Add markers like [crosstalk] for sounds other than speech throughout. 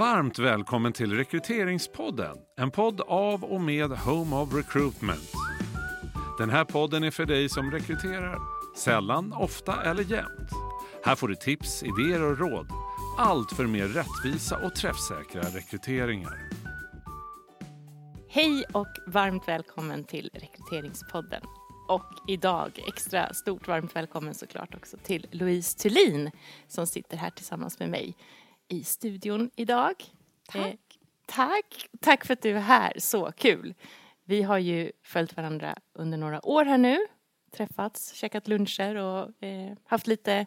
Varmt välkommen till Rekryteringspodden, en podd av och med Home of Recruitment. Den här podden är för dig som rekryterar, sällan, ofta eller jämt. Här får du tips, idéer och råd. Allt för mer rättvisa och träffsäkra rekryteringar. Hej och varmt välkommen till Rekryteringspodden. Och idag extra stort varmt välkommen såklart också till Louise Thulin som sitter här tillsammans med mig i studion idag. Tack. Eh, tack. Tack för att du är här, så kul. Vi har ju följt varandra under några år här nu, träffats, käkat luncher och eh, haft lite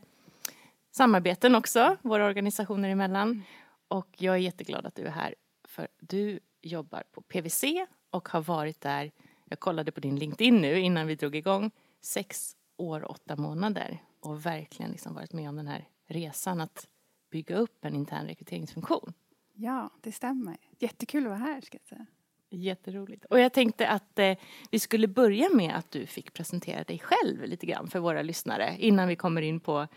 samarbeten också, våra organisationer emellan. Och jag är jätteglad att du är här, för du jobbar på PWC och har varit där, jag kollade på din LinkedIn nu innan vi drog igång, sex år och åtta månader och verkligen liksom varit med om den här resan att bygga upp en intern rekryteringsfunktion. Ja, det stämmer. Jättekul att vara här ska jag säga. Jätteroligt. Och jag tänkte att eh, vi skulle börja med att du fick presentera dig själv lite grann för våra lyssnare innan vi kommer in på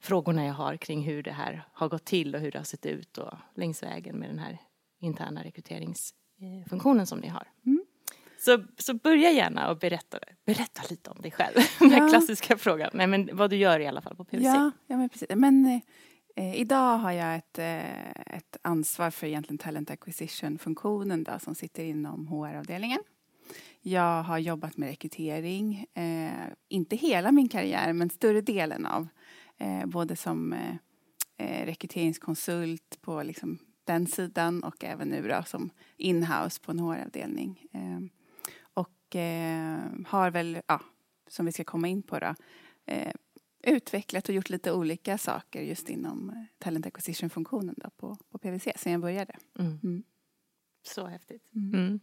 frågorna jag har kring hur det här har gått till och hur det har sett ut och längs vägen med den här interna rekryteringsfunktionen som ni har. Mm. Så, så börja gärna och berätta, berätta lite om dig själv. [laughs] Den Ja. klassiska frågan. Nej, men vad du gör i alla fall på PWC. Ja, ja men precis. Men eh, idag har jag ett, eh, ett ansvar för egentligen talent acquisition-funktionen som sitter inom HR-avdelningen. Jag har jobbat med rekrytering, eh, inte hela min karriär men större delen av. Eh, både som eh, eh, rekryteringskonsult på liksom, den sidan och även nu då, som inhouse på en HR-avdelning. Eh, och eh, har väl, ja, som vi ska komma in på då, eh, utvecklat och gjort lite olika saker just inom eh, talent acquisition-funktionen på, på PWC sen jag började. Mm. Mm. Så häftigt. Mm. Mm.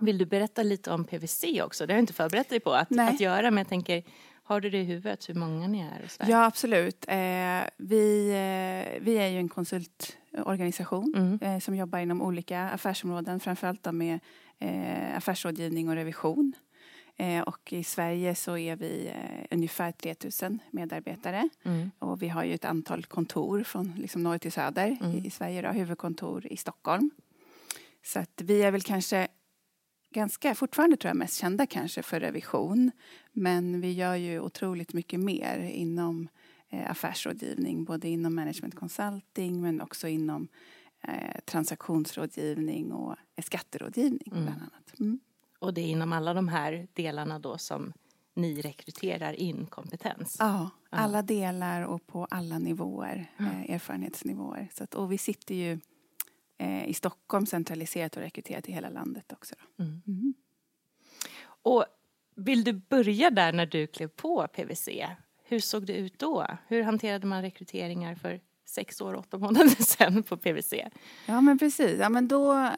Vill du berätta lite om PWC också? Det har jag inte förberett dig på att, Nej. att göra men jag tänker, har du det i huvudet hur många ni är? Ja, absolut. Eh, vi, eh, vi är ju en konsultorganisation Mm. eh, som jobbar inom olika affärsområden, framförallt då med eh, affärsrådgivning och revision. Eh, och i Sverige så är vi eh, ungefär 3000 medarbetare. Mm. Och vi har ju ett antal kontor från liksom norr till söder Mm. i, i Sverige. Då, huvudkontor i Stockholm. Så att vi är väl kanske ganska, fortfarande tror jag mest kända kanske för revision. Men vi gör ju otroligt mycket mer inom eh, affärsrådgivning. Både inom management consulting men också inom eh, transaktionsrådgivning och eh, skatterådgivning Mm. bland annat. Mm. Och det är inom alla de här delarna då som ni rekryterar in kompetens? Ja, alla delar och på alla nivåer, Mm. eh, erfarenhetsnivåer. Så att, och vi sitter ju eh, i Stockholm centraliserat och rekryterat i hela landet också. Mm. Mm. Och vill du börja där när du klev på PWC? Hur såg det ut då? Hur hanterade man rekryteringar för sex år och åtta månader [laughs] sedan på PWC? Ja, men precis. Ja, men då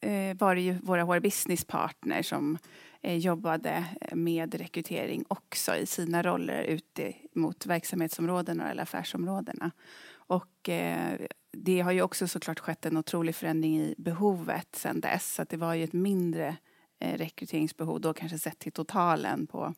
Eh, var det ju våra HR Business Partner som eh, jobbade eh, med rekrytering också i sina roller ute mot verksamhetsområdena eller affärsområdena. Och eh, det har ju också såklart skett en otrolig förändring i behovet sedan dess. Så att det var ju ett mindre eh, rekryteringsbehov då kanske sett till totalen på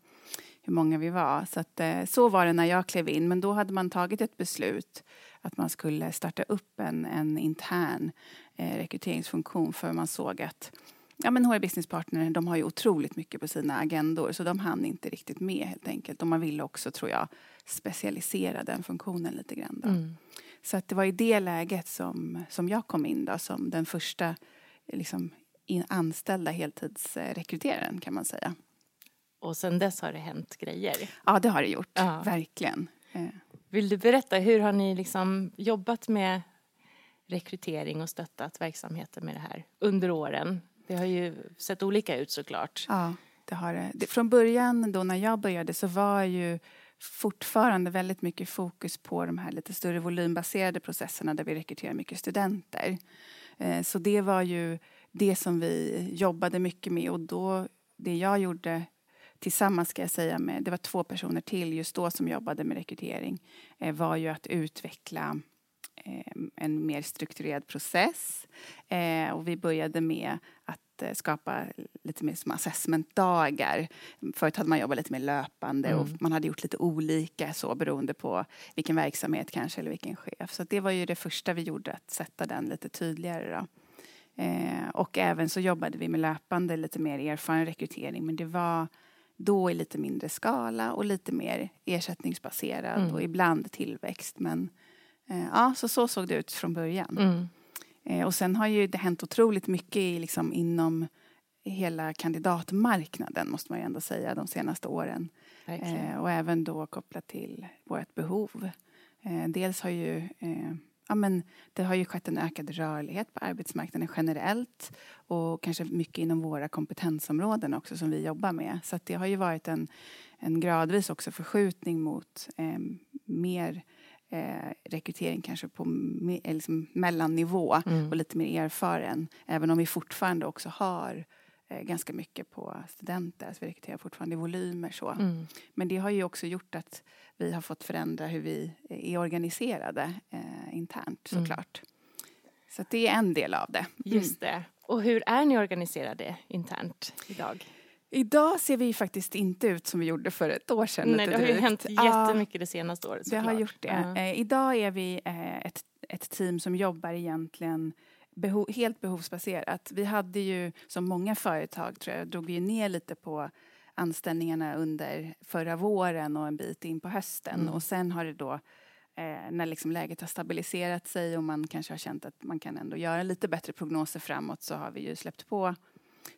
hur många vi var. Så, att, eh, så var det när jag klev in. Men då hade man tagit ett beslut att man skulle starta upp en, en intern rekryteringsfunktion för man såg att ja, men HR Business Partner de har ju otroligt mycket på sina agendor så de hann inte riktigt med helt enkelt. Och man ville också, tror jag, specialisera den funktionen lite grann. Då. Mm. Så att det var i det läget som, som jag kom in då, som den första eh, liksom, in, anställda heltidsrekryteraren kan man säga. Och sen dess har det hänt grejer. Ja, det har det gjort. Ja. Verkligen. Eh, Vill du berätta, hur har ni liksom jobbat med rekrytering och stöttat verksamheten med det här under åren? Det har ju sett olika ut såklart. Ja, det har det. Från början då när jag började så var ju fortfarande väldigt mycket fokus på de här lite större volymbaserade processerna där vi rekryterar mycket studenter. Eh, så det var ju det som vi jobbade mycket med och då, det jag gjorde tillsammans ska jag säga med, det var två personer till just då som jobbade med rekrytering, eh, var ju att utveckla en mer strukturerad process. Eh, och vi började med att eh, skapa lite mer som assessmentdagar. Förut hade man jobbat lite mer löpande mm. och man hade gjort lite olika så beroende på vilken verksamhet kanske eller vilken chef. Så det var ju det första vi gjorde, att sätta den lite tydligare. Då. Eh, och även så jobbade vi med löpande, lite mer erfaren rekrytering men det var då i lite mindre skala och lite mer ersättningsbaserad mm. och ibland tillväxt. Men eh, ja, så, så såg det ut från början. Mm. Eh, och sen har ju det hänt otroligt mycket i, liksom, inom hela kandidatmarknaden måste man ju ändå säga de senaste åren. Eh, och även då kopplat till vårt behov. Eh, dels har ju eh, ja, men det har ju skett en ökad rörlighet på arbetsmarknaden generellt och kanske mycket inom våra kompetensområden också som vi jobbar med. Så det har ju varit en, en gradvis också förskjutning mot eh, mer eh, rekrytering kanske på me, eh, liksom mellannivå mm. och lite mer erfaren. Även om vi fortfarande också har eh, ganska mycket på studenter. Alltså vi rekryterar fortfarande i volymer. Så. Mm. Men det har ju också gjort att vi har fått förändra hur vi är organiserade eh, internt mm. såklart. Mm. Så det är en del av det. Just det. Och hur är ni organiserade internt idag? Idag ser vi faktiskt inte ut som vi gjorde för ett år sedan. Nej, det har ju hänt jättemycket det senaste året. Det har gjort det. Uh. Eh, idag är vi eh, ett, ett team som jobbar egentligen behov, helt behovsbaserat. Vi hade ju, som många företag tror jag, drog vi ner lite på anställningarna under förra våren och en bit in på hösten. Mm. Och sen har det då, eh, när liksom läget har stabiliserat sig och man kanske har känt att man kan ändå göra lite bättre prognoser framåt så har vi ju släppt på.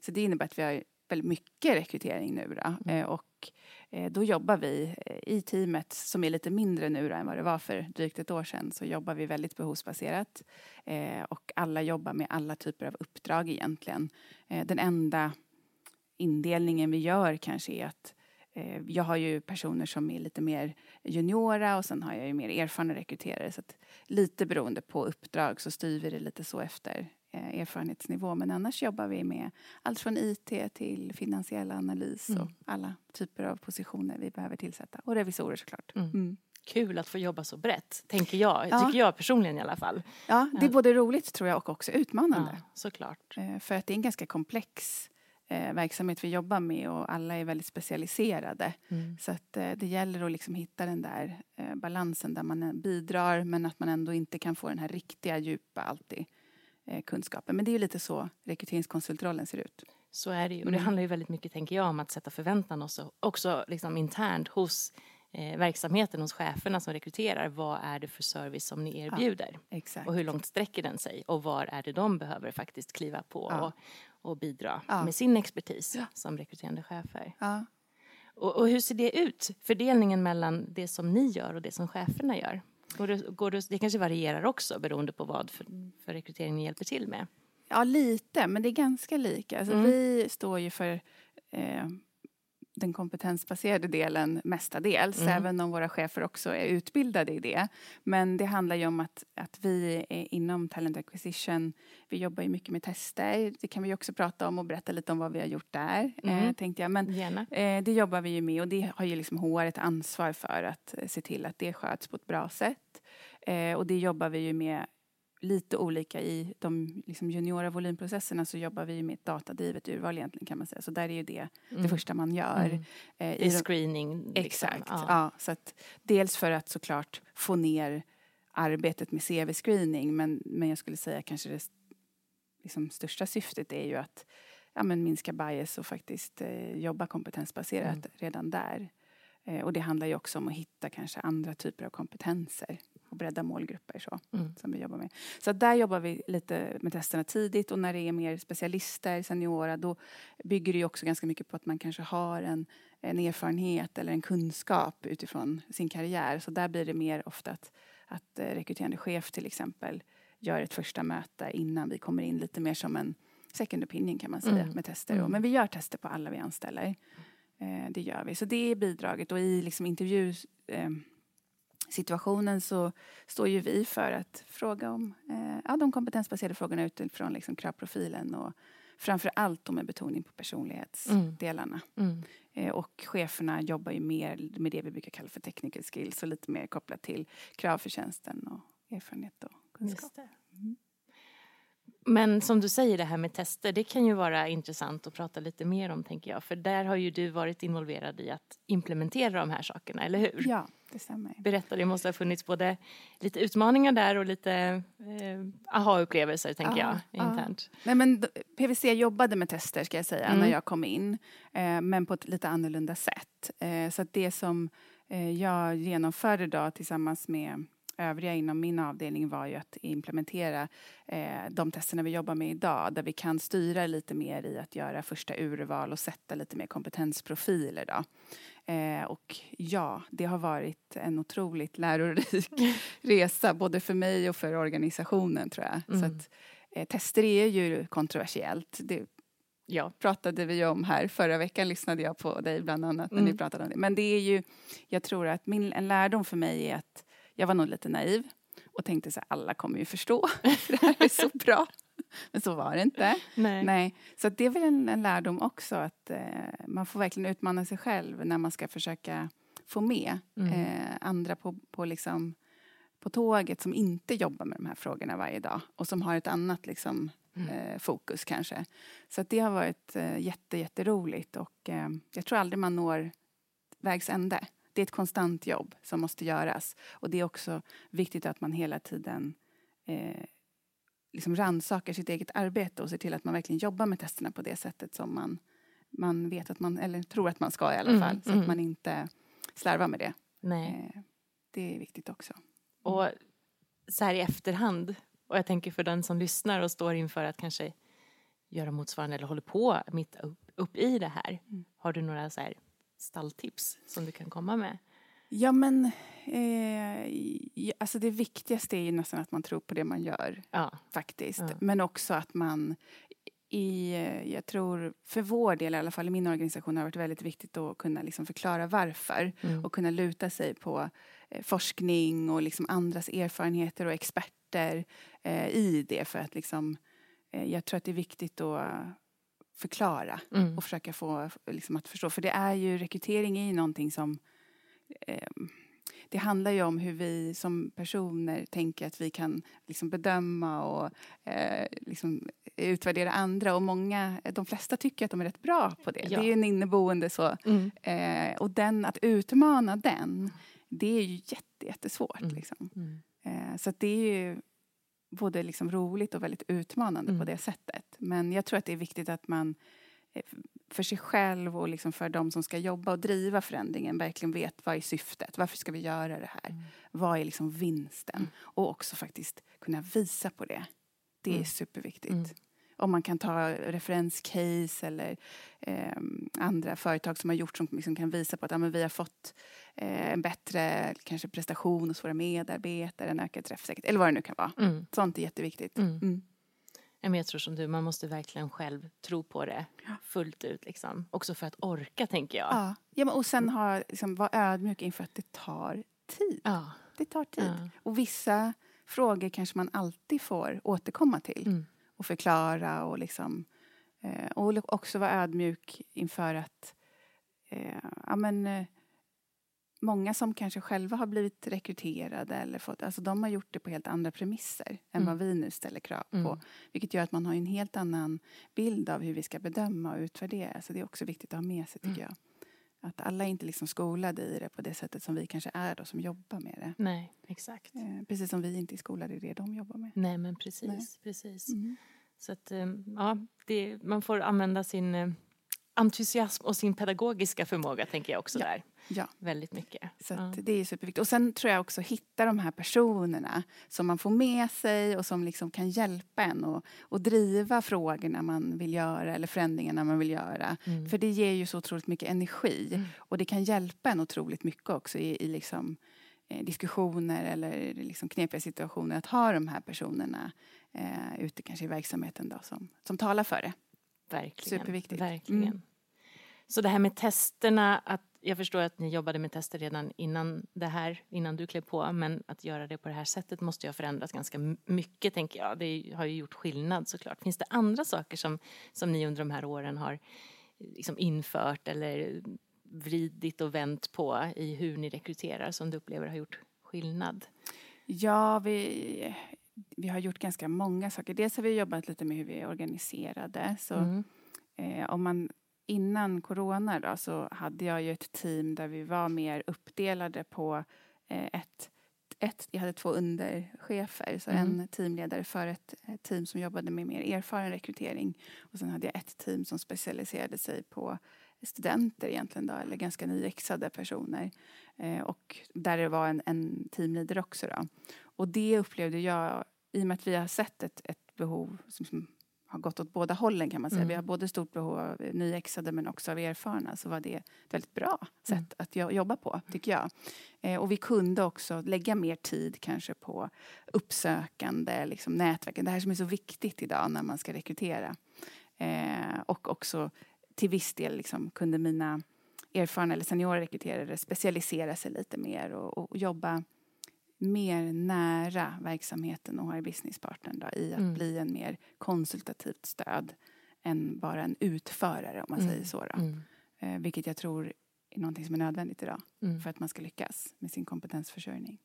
Så det innebär att vi har mycket rekrytering nu då. Mm. Eh, och eh, då jobbar vi eh, i teamet, som är lite mindre nu då än vad det var för drygt ett år sedan, så jobbar vi väldigt behovsbaserat. Eh, och alla jobbar med alla typer av uppdrag egentligen. Den enda indelningen vi gör kanske är att jag har ju personer som är lite mer juniora och sen har jag ju mer erfarna rekryterare. Så lite beroende på uppdrag så styr vi det lite så efter erfarenhetsnivå. Men annars jobbar vi med allt från IT till finansiell analys mm. och alla typer av positioner vi behöver tillsätta. Och revisorer såklart. Mm. Mm. Kul att få jobba så brett, tänker jag. Ja. Tycker jag personligen i alla fall. Ja, det är både roligt tror jag och också utmanande. Ja, såklart. Eh, för att det är en ganska komplex eh, verksamhet vi jobbar med och alla är väldigt specialiserade. Mm. Så att eh, det gäller att liksom hitta den där eh, balansen där man bidrar men att man ändå inte kan få den här riktiga djupa alltid eh, kunskapen. Men det är lite så rekryteringskonsultrollen ser ut. Så är det ju. Och det mm. handlar ju väldigt mycket, tänker jag, om att sätta förväntan också, också liksom internt hos eh, verksamheten hos cheferna som rekryterar. Vad är det för service som ni erbjuder? Ja, och hur långt sträcker den sig? Och var är det de behöver faktiskt kliva på ja. och, och bidra ja. med sin expertis som rekryterande chefer? Och, och, hur ser det ut? Fördelningen mellan det som ni gör och det som cheferna gör? Går det, går det, det kanske varierar också beroende på vad för, för rekrytering ni hjälper till med? Ja, lite, men det är ganska lika. Alltså, mm. Vi står ju för eh, den kompetensbaserade delen mestadels, mm. även om våra chefer också är utbildade i det. Men det handlar ju om att, att vi är inom Talent Acquisition, vi jobbar ju mycket med tester. Det kan vi också prata om och berätta lite om vad vi har gjort där, mm. eh, tänkte jag. Men eh, det jobbar vi ju med och det har ju liksom HR ett ansvar för att eh, se till att det sköts på ett bra sätt. Eh, och det jobbar vi ju med lite olika i de liksom juniora volymprocesserna så jobbar vi med ett datadrivet urval egentligen kan man säga. Så där är ju det mm. det första man gör. Mm. Eh, I, I screening? Liksom. Exakt. Ja. ja. så att, dels för att såklart få ner arbetet med CV-screening men, men jag skulle säga kanske det liksom, största syftet är ju att ja, men minska bias och faktiskt eh, jobba kompetensbaserat mm. redan där. Eh, och det handlar ju också om att hitta kanske andra typer av kompetenser och bredda målgrupper så, mm. som vi jobbar med. Så där jobbar vi lite med testerna tidigt och när det är mer specialister, seniora, då bygger det ju också ganska mycket på att man kanske har en, en erfarenhet eller en kunskap utifrån sin karriär. Så där blir det mer ofta att, att eh, rekryterande chef till exempel gör ett första möte innan vi kommer in lite mer som en second opinion kan man säga mm. med tester. Mm. Men vi gör tester på alla vi anställer. Eh, det gör vi. Så det är bidraget och i liksom intervju eh, situationen så står ju vi för att fråga om eh, ja, de kompetensbaserade frågorna utifrån liksom kravprofilen och framför allt med betoning på personlighetsdelarna. Mm. Mm. Eh, och cheferna jobbar ju mer med det vi brukar kalla för technical skills och lite mer kopplat till kravförtjänsten och, erfarenhet och kunskap. Men som du säger det här med tester, det kan ju vara intressant att prata lite mer om tänker jag. För där har ju du varit involverad i att implementera de här sakerna, eller hur? Ja, det stämmer. Berätta, det måste ha funnits både lite utmaningar där och lite eh, aha-upplevelser tänker Ja, jag, ja. internt. Nej, men PVC jobbade med tester ska jag säga Mm. när jag kom in. Eh, men på ett lite annorlunda sätt. Eh, så att det som eh, jag genomförde då tillsammans med övriga inom min avdelning var ju att implementera eh, de testerna vi jobbar med idag där vi kan styra lite mer i att göra första urval och sätta lite mer kompetensprofiler. Då. Eh, och ja, det har varit en otroligt lärorik [laughs] resa både för mig och för organisationen tror jag. Så Mm. att, eh, tester är ju kontroversiellt. Det Ja. pratade vi om här. Förra veckan lyssnade jag på dig bland annat när Mm. ni pratade om det. Men det är ju, jag tror att min, en lärdom för mig är att jag var nog lite naiv och tänkte så här, alla kommer ju förstå, [laughs] för det här är så [laughs] bra. Men så var det inte. Nej. Nej. Så det är väl en, en lärdom också att eh, man får verkligen utmana sig själv när man ska försöka få med Mm. eh, andra på, på, liksom, på tåget som inte jobbar med de här frågorna varje dag och som har ett annat liksom, Mm. eh, fokus kanske. Så det har varit eh, jätte, jätteroligt och eh, jag tror aldrig man når vägs ände. Det är ett konstant jobb som måste göras och det är också viktigt att man hela tiden eh, liksom rannsakar sitt eget arbete och ser till att man verkligen jobbar med testerna på det sättet som man, man vet att man, eller tror att man ska i alla Mm, fall. Så mm. att man inte slarvar med det. Nej. Eh, det är viktigt också. Och så här i efterhand, och jag tänker för den som lyssnar och står inför att kanske göra motsvarande eller håller på mitt upp, upp i det här. Mm. Har du några så här stalltips som du kan komma med? Ja men, eh, alltså det viktigaste är ju nästan att man tror på det man gör Ja. faktiskt. Ja. Men också att man i, eh, jag tror för vår del, i alla fall i min organisation, har det varit väldigt viktigt att kunna liksom förklara varför Mm. och kunna luta sig på eh, forskning och liksom andras erfarenheter och experter eh, i det för att liksom, eh, jag tror att det är viktigt att förklara Mm. och försöka få liksom, att förstå. För det är ju, rekrytering är ju någonting som eh, det handlar ju om hur vi som personer tänker att vi kan liksom bedöma och eh, liksom utvärdera andra. Och många, de flesta tycker att de är rätt bra på det. Ja. Det är ju en inneboende så. Mm. Eh, och den, att utmana den, det är ju jätte, jättesvårt. Mm. Liksom. Mm. Eh, så det är ju både liksom roligt och väldigt utmanande Mm. på det sättet. Men jag tror att det är viktigt att man eh, för sig själv och liksom för de som ska jobba och driva förändringen verkligen vet vad är syftet, varför ska vi göra det här? Mm. Vad är liksom vinsten? Mm. Och också faktiskt kunna visa på det. Det är Mm. superviktigt. Mm. Om man kan ta referenscase eller eh, andra företag som har gjort som liksom kan visa på att ja, vi har fått eh, en bättre kanske prestation hos våra medarbetare, en ökad träffsäkerhet eller vad det nu kan vara. Mm. Sånt är jätteviktigt. Mm. Mm. Men jag tror som du, man måste verkligen själv tro på det Ja. fullt ut. Liksom. Också för att orka, tänker jag. Ja. Ja, men och sen ha, liksom, vara ödmjuk inför att det tar tid. Ja. Det tar tid. Ja. Och vissa frågor kanske man alltid får återkomma till Mm. Och förklara och liksom eh, och också vara ödmjuk inför att eh, ja, men, eh, många som kanske själva har blivit rekryterade eller fått, alltså de har gjort det på helt andra premisser än Mm. vad vi nu ställer krav på. Mm. Vilket gör att man har en helt annan bild av hur vi ska bedöma och utvärdera. Så det är också viktigt att ha med sig tycker Mm. jag. Att alla är inte liksom skolade i det på det sättet som vi kanske är då som jobbar med det. Nej, exakt. Eh, precis som vi inte är skolade i det de jobbar med. Nej, men precis. Nej. precis. Mm. Så att, eh, ja, det, man får använda sin eh, entusiasm och sin pedagogiska förmåga, tänker jag också Ja. där. Ja. Väldigt mycket. Så Ja. det är superviktigt. Och sen tror jag också hitta de här personerna som man får med sig och som liksom kan hjälpa en och, och driva frågorna man vill göra eller förändringarna man vill göra. Mm. För det ger ju så otroligt mycket energi Mm. och det kan hjälpa en otroligt mycket också i, i liksom, eh, diskussioner eller liksom knepiga situationer att ha de här personerna eh, ute kanske i verksamheten då, som, som talar för det. Verkligen. Superviktigt. Verkligen. Mm. Så det här med testerna, att jag förstår att ni jobbade med tester redan innan det här, innan du klev på, men att göra det på det här sättet måste ju ha förändrats ganska mycket, tänker jag. Det har ju gjort skillnad såklart. Finns det andra saker som, som ni under de här åren har liksom infört eller vridit och vänt på i hur ni rekryterar som du upplever har gjort skillnad? Ja, vi, vi har gjort ganska många saker. Dels har vi jobbat lite med hur vi är organiserade. Så, Mm. eh, om man, innan corona då, så hade jag ju ett team där vi var mer uppdelade på eh, ett, ett... Jag hade två underchefer, så Mm. en teamledare för ett, ett team som jobbade med mer erfaren rekrytering. Och sen hade jag ett team som specialiserade sig på studenter egentligen då, eller ganska nyexade personer. Eh, och där det var en, en teamleader också då. Och det upplevde jag, i och med att vi har sett ett, ett behov som, som har gått åt båda hållen kan man säga. Mm. Vi har både stort behov av nyexade men också av erfarna. Så var det ett väldigt bra sätt Mm. att jo- jobba på, tycker jag. Eh, och vi kunde också lägga mer tid kanske på uppsökande liksom, nätverken. Det här som är så viktigt idag när man ska rekrytera. Eh, och också till viss del liksom, kunde mina erfarna eller seniora rekryterare specialisera sig lite mer och, och jobba mer nära verksamheten och har businesspartnern då, i att Mm. bli en mer konsultativt stöd än bara en utförare om man Mm. säger så. Mm. Eh, vilket jag tror är någonting som är nödvändigt idag Mm. för att man ska lyckas med sin kompetensförsörjning.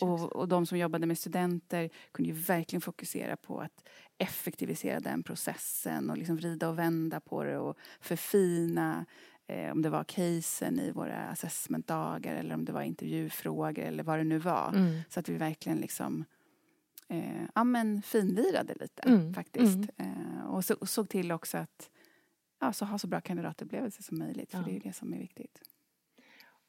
Och, och de som jobbade med studenter kunde ju verkligen fokusera på att effektivisera den processen och liksom vrida och vända på det och förfina eh, om det var casen i våra assessmentdagar eller om det var intervjufrågor eller vad det nu var. Mm. Så att vi verkligen liksom eh, ja, men finlirade lite Mm, faktiskt. Eh, och, så, och såg till också att ja, så ha så bra kandidatupplevelser som möjligt för Ja. det är ju det som är viktigt.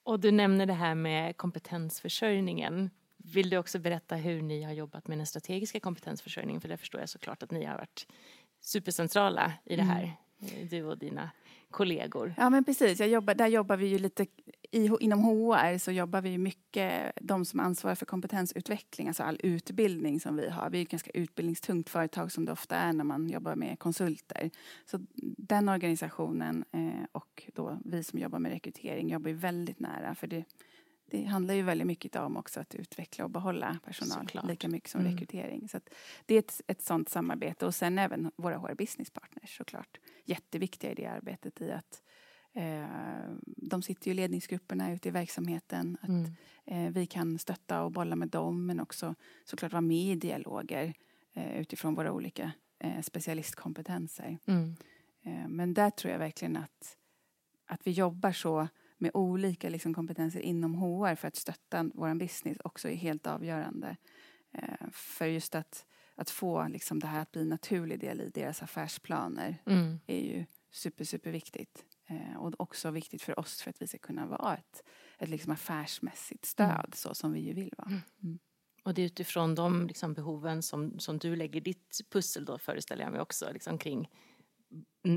Och du nämner det här med kompetensförsörjningen. Vill du också berätta hur ni har jobbat med den strategiska kompetensförsörjningen? För det förstår jag såklart att ni har varit supercentrala i det här, eh, du och dina kollegor. Ja men precis, jag jobbar, där jobbar vi ju lite i, inom HR så jobbar vi ju mycket, de som ansvarar för kompetensutveckling, alltså all utbildning som vi har. Vi är ett ganska utbildningstungt företag som det ofta är när man jobbar med konsulter. Så den organisationen eh, och då vi som jobbar med rekrytering jobbar ju väldigt nära för det, det handlar ju väldigt mycket om också att utveckla och behålla personal Såklart. lika mycket som Mm. rekrytering. Så det är ett, ett sånt samarbete och sen även våra HR business partners såklart. Jätteviktiga i det arbetet i att eh, de sitter ju i ledningsgrupperna ute i verksamheten. Att Mm. eh, vi kan stötta och bolla med dem men också såklart vara med i dialoger eh, utifrån våra olika eh, specialistkompetenser. Mm. Eh, Men där tror jag verkligen att, att vi jobbar så med olika liksom, kompetenser inom HR för att stötta vår business också är helt avgörande. Eh, För just att, att få liksom, det här att bli en naturlig del i deras affärsplaner Mm. är ju super, super viktigt. Eh, Och också viktigt för oss för att vi ska kunna vara ett, ett liksom affärsmässigt stöd Mm. så som vi ju vill vara. Och det är utifrån de liksom, behoven som, som du lägger ditt pussel då föreställer jag mig också liksom, kring mm,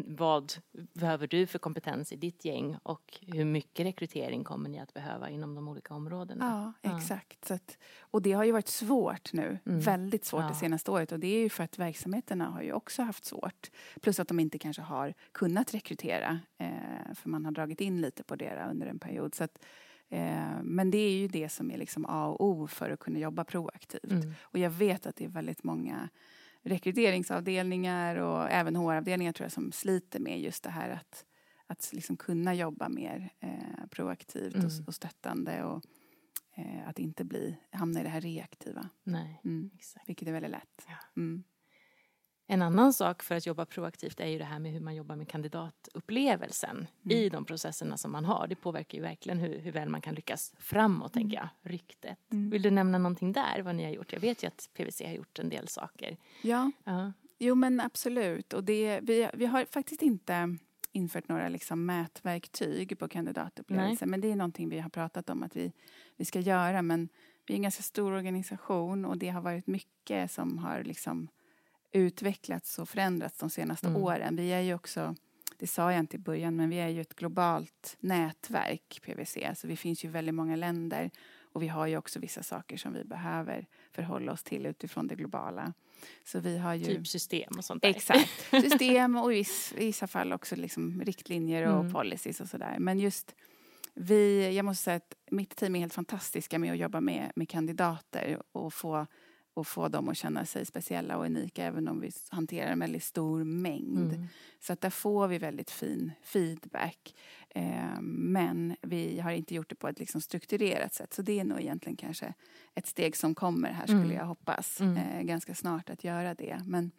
vad behöver du för kompetens i ditt gäng och hur mycket rekrytering kommer ni att behöva inom de olika områdena? Ja, Ja. exakt. Så att, och det har ju varit svårt nu. Mm. Väldigt svårt Ja. det senaste året. Och det är ju för att verksamheterna har ju också haft svårt. Plus att de inte kanske har kunnat rekrytera. Eh, för man har dragit in lite på det under en period. Så att, eh, men det är ju det som är liksom A och O för att kunna jobba proaktivt. Mm. Och jag vet att det är väldigt många rekryteringsavdelningar och även HR-avdelningar tror jag som sliter med just det här att, att liksom kunna jobba mer eh, proaktivt Mm. och, och stöttande och eh, att inte bli, hamna i det här reaktiva. Nej, Mm. exakt. Vilket är väldigt lätt. Ja. Mm. En annan sak för att jobba proaktivt är ju det här med hur man jobbar med kandidatupplevelsen i de processerna som man har. Det påverkar ju verkligen hur, hur väl man kan lyckas framåt, tänker jag. Ryktet. Mm. Vill du nämna någonting där, vad ni har gjort? Jag vet ju att PWC har gjort en del saker. Ja, Ja. jo men absolut. Och det, vi, vi har faktiskt inte infört några liksom mätverktyg på kandidatupplevelser. Men det är någonting vi har pratat om att vi, vi ska göra. Men vi är en ganska stor organisation och det har varit mycket som har liksom utvecklats och förändrats de senaste Mm. åren. Vi är ju också, det sa jag inte i början, men vi är ju ett globalt nätverk, PWC. Så vi finns ju i väldigt många länder. Och vi har ju också vissa saker som vi behöver förhålla oss till utifrån det globala. Så vi har ju... Typ system och sånt där. Exakt. [laughs] System och i vissa fall också liksom riktlinjer och Mm. policies och sådär. Men just vi, jag måste säga att mitt team är helt fantastiska med att jobba med, med kandidater och få och få dem att känna sig speciella och unika även om vi hanterar en väldigt stor mängd. Mm. Så att där får vi väldigt fin feedback. Eh, men vi har inte gjort det på ett liksom strukturerat sätt. Så det är nog egentligen kanske ett steg som kommer här skulle Mm. jag hoppas. Mm. Eh, ganska snart att göra det. Men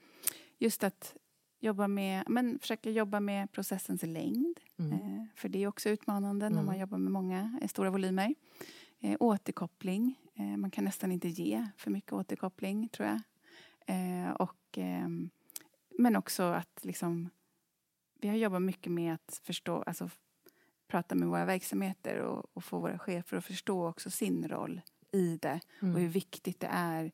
just att jobba med, men försöka jobba med processens längd. Mm. Eh, för det är också utmanande när Mm. man jobbar med många eh, stora volymer. Eh, återkoppling. Eh, man kan nästan inte ge för mycket återkoppling tror jag. Eh, och, ehm, men också att liksom, vi har jobbat mycket med att förstå, alltså prata med våra verksamheter och, och få våra chefer att förstå också sin roll i det och hur Mm. viktigt det är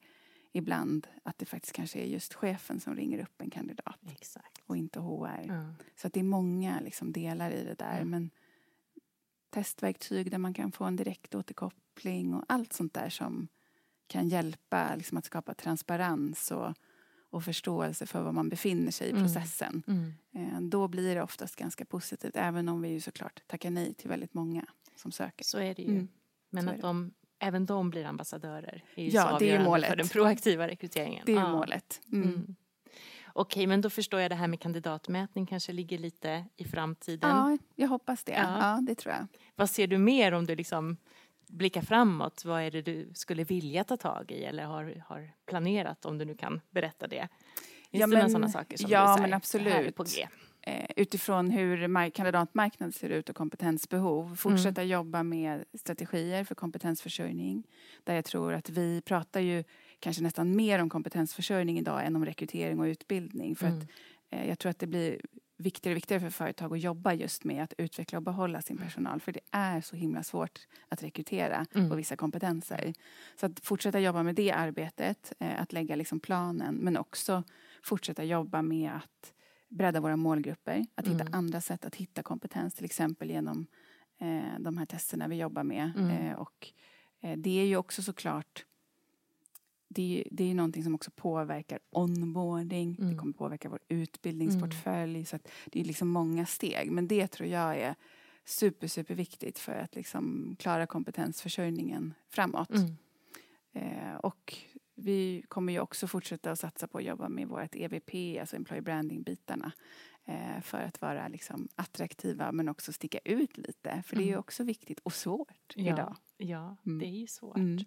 ibland att det faktiskt kanske är just chefen som ringer upp en kandidat Exakt. och inte HR. Ja. Så att det är många liksom delar i det där. Ja. Men testverktyg där man kan få en direkt återkoppling och allt sånt där som kan hjälpa liksom, att skapa transparens och, och förståelse för var man befinner sig i Mm. processen. Mm. Eh, Då blir det oftast ganska positivt även om vi ju såklart tackar nej till väldigt många som söker. Så är det ju. Mm. Men Så att de, även de blir ambassadörer är ju Ja, så det är avgörande målet. för den proaktiva rekryteringen. Det är Ja. målet. Mm. Mm. Okej, men då förstår jag det här med kandidatmätning kanske ligger lite i framtiden. Ja, jag hoppas det. Ja. Ja. det tror jag. Vad ser du mer om du liksom blickar framåt? Vad är det du skulle vilja ta tag i eller har, har planerat om du nu kan berätta det? Finns Ja, det några sådana saker som ja, du säger, men "Det här är absolut. på G? eh, utifrån hur mar- kandidatmarknaden ser ut och kompetensbehov. Fortsätta jobba med strategier för kompetensförsörjning. Där jag tror att vi pratar ju kanske nästan mer om kompetensförsörjning idag än om rekrytering och utbildning. För Mm. att eh, jag tror att det blir viktigare och viktigare för företag att jobba just med att utveckla och behålla sin personal. För det är så himla svårt att rekrytera Mm. på vissa kompetenser. Så att fortsätta jobba med det arbetet, eh, att lägga liksom planen, men också fortsätta jobba med att bredda våra målgrupper, att hitta Mm. andra sätt att hitta kompetens, till exempel genom eh, de här testerna vi jobbar med. Mm. Eh, och eh, det är ju också såklart det det är någonting som också påverkar onboarding, Mm. det kommer påverka vår utbildningsportfölj. Så att det är liksom många steg. Men det tror jag är super, super viktigt för att liksom klara kompetensförsörjningen framåt. Mm. Eh, och vi kommer ju också fortsätta att satsa på att jobba med vårt EBP, alltså Employee Branding-bitarna. Eh, för att vara liksom attraktiva men också sticka ut lite. För det är ju Mm. också viktigt och svårt Ja, idag. ja Mm. det är ju svårt. Mm.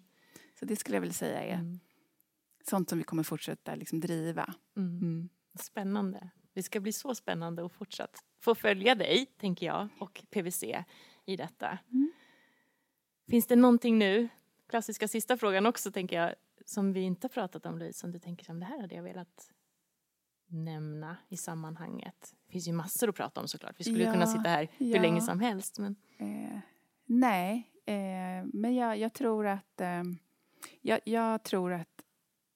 Så det skulle jag vilja säga är Mm. Sånt som vi kommer fortsätta liksom driva. Mm. Mm. Spännande. Det ska bli så spännande att fortsatt få följa dig, tänker jag, och PVC i detta. Mm. Finns det någonting nu, klassiska sista frågan också, tänker jag, som vi inte har pratat om, Louise, som du tänker som det här hade jag velat nämna i sammanhanget? Det finns ju massor att prata om såklart. Vi skulle Ja, kunna sitta här hur ja. länge som helst. Men... Eh, nej, eh, men jag, jag tror att eh, jag, jag tror att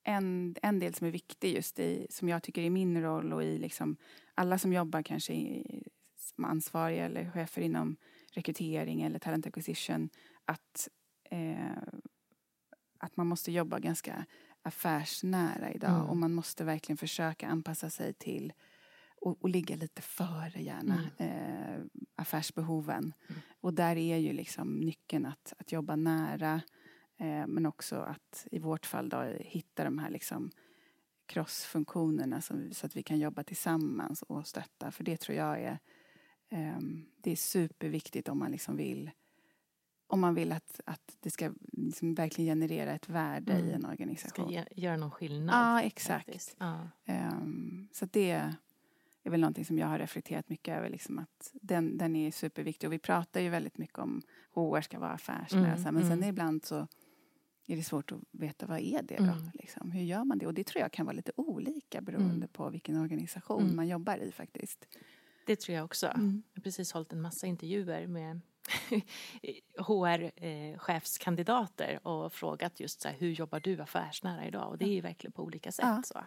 en, en del som är viktig just i, som jag tycker är min roll och i liksom alla som jobbar kanske i, som ansvariga eller chefer inom rekrytering eller talent acquisition att, eh, att man måste jobba ganska affärsnära idag Mm. och man måste verkligen försöka anpassa sig till och, och ligga lite före gärna eh, affärsbehoven. Och där är ju liksom nyckeln att, att jobba nära eh, men också att i vårt fall då hitta de här liksom crossfunktionerna så att vi kan jobba tillsammans och stötta. För det tror jag är, eh, det är superviktigt om man liksom vill om man vill att, att det ska liksom verkligen generera ett värde Mm. i en Ska organisation. ge, göra någon skillnad. Ja, exakt. Ja. Ehm, så det är väl någonting som jag har reflekterat mycket över. Liksom att den, den är superviktig. Och vi pratar ju väldigt mycket om HR ska vara affärsnära. Mm, men sen mm. ibland så är det svårt att veta vad är det då? Mm. Liksom, hur gör man det? Och det tror jag kan vara lite olika beroende Mm. på vilken organisation Mm. man jobbar i faktiskt. Det tror jag också. Mm. Jag har precis hållit en massa intervjuer med [laughs] HR-chefskandidater och frågat just så här, hur jobbar du affärsnära idag? Och det är ju verkligen på olika sätt. Ja. Så.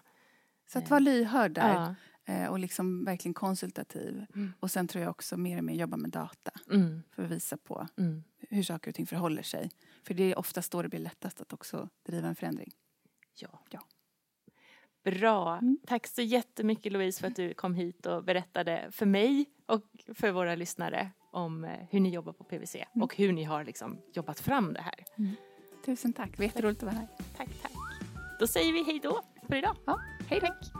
Så att vara lyhörd där Ja. eh, och liksom verkligen konsultativ. Mm. Och sen tror jag också mer och mer jobba med data Mm, för att visa på. Hur saker och ting förhåller sig. För det är oftast då det blir lättast att också driva en förändring. Ja. Ja. Bra. Mm. Tack så jättemycket Louise för att du kom hit och berättade för mig och för våra lyssnare om eh, hur ni jobbar på PVC Mm. och hur ni har liksom jobbat fram det här. Tusen tack, det var jätteroligt att vara här. Tack, tack. Då säger vi hej då för idag. Ja, hej då. Tack.